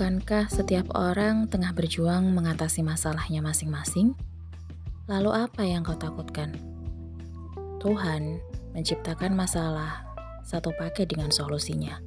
Bukankah setiap orang tengah berjuang mengatasi masalahnya masing-masing? Lalu apa yang kau takutkan? Tuhan menciptakan masalah satu paket dengan solusinya.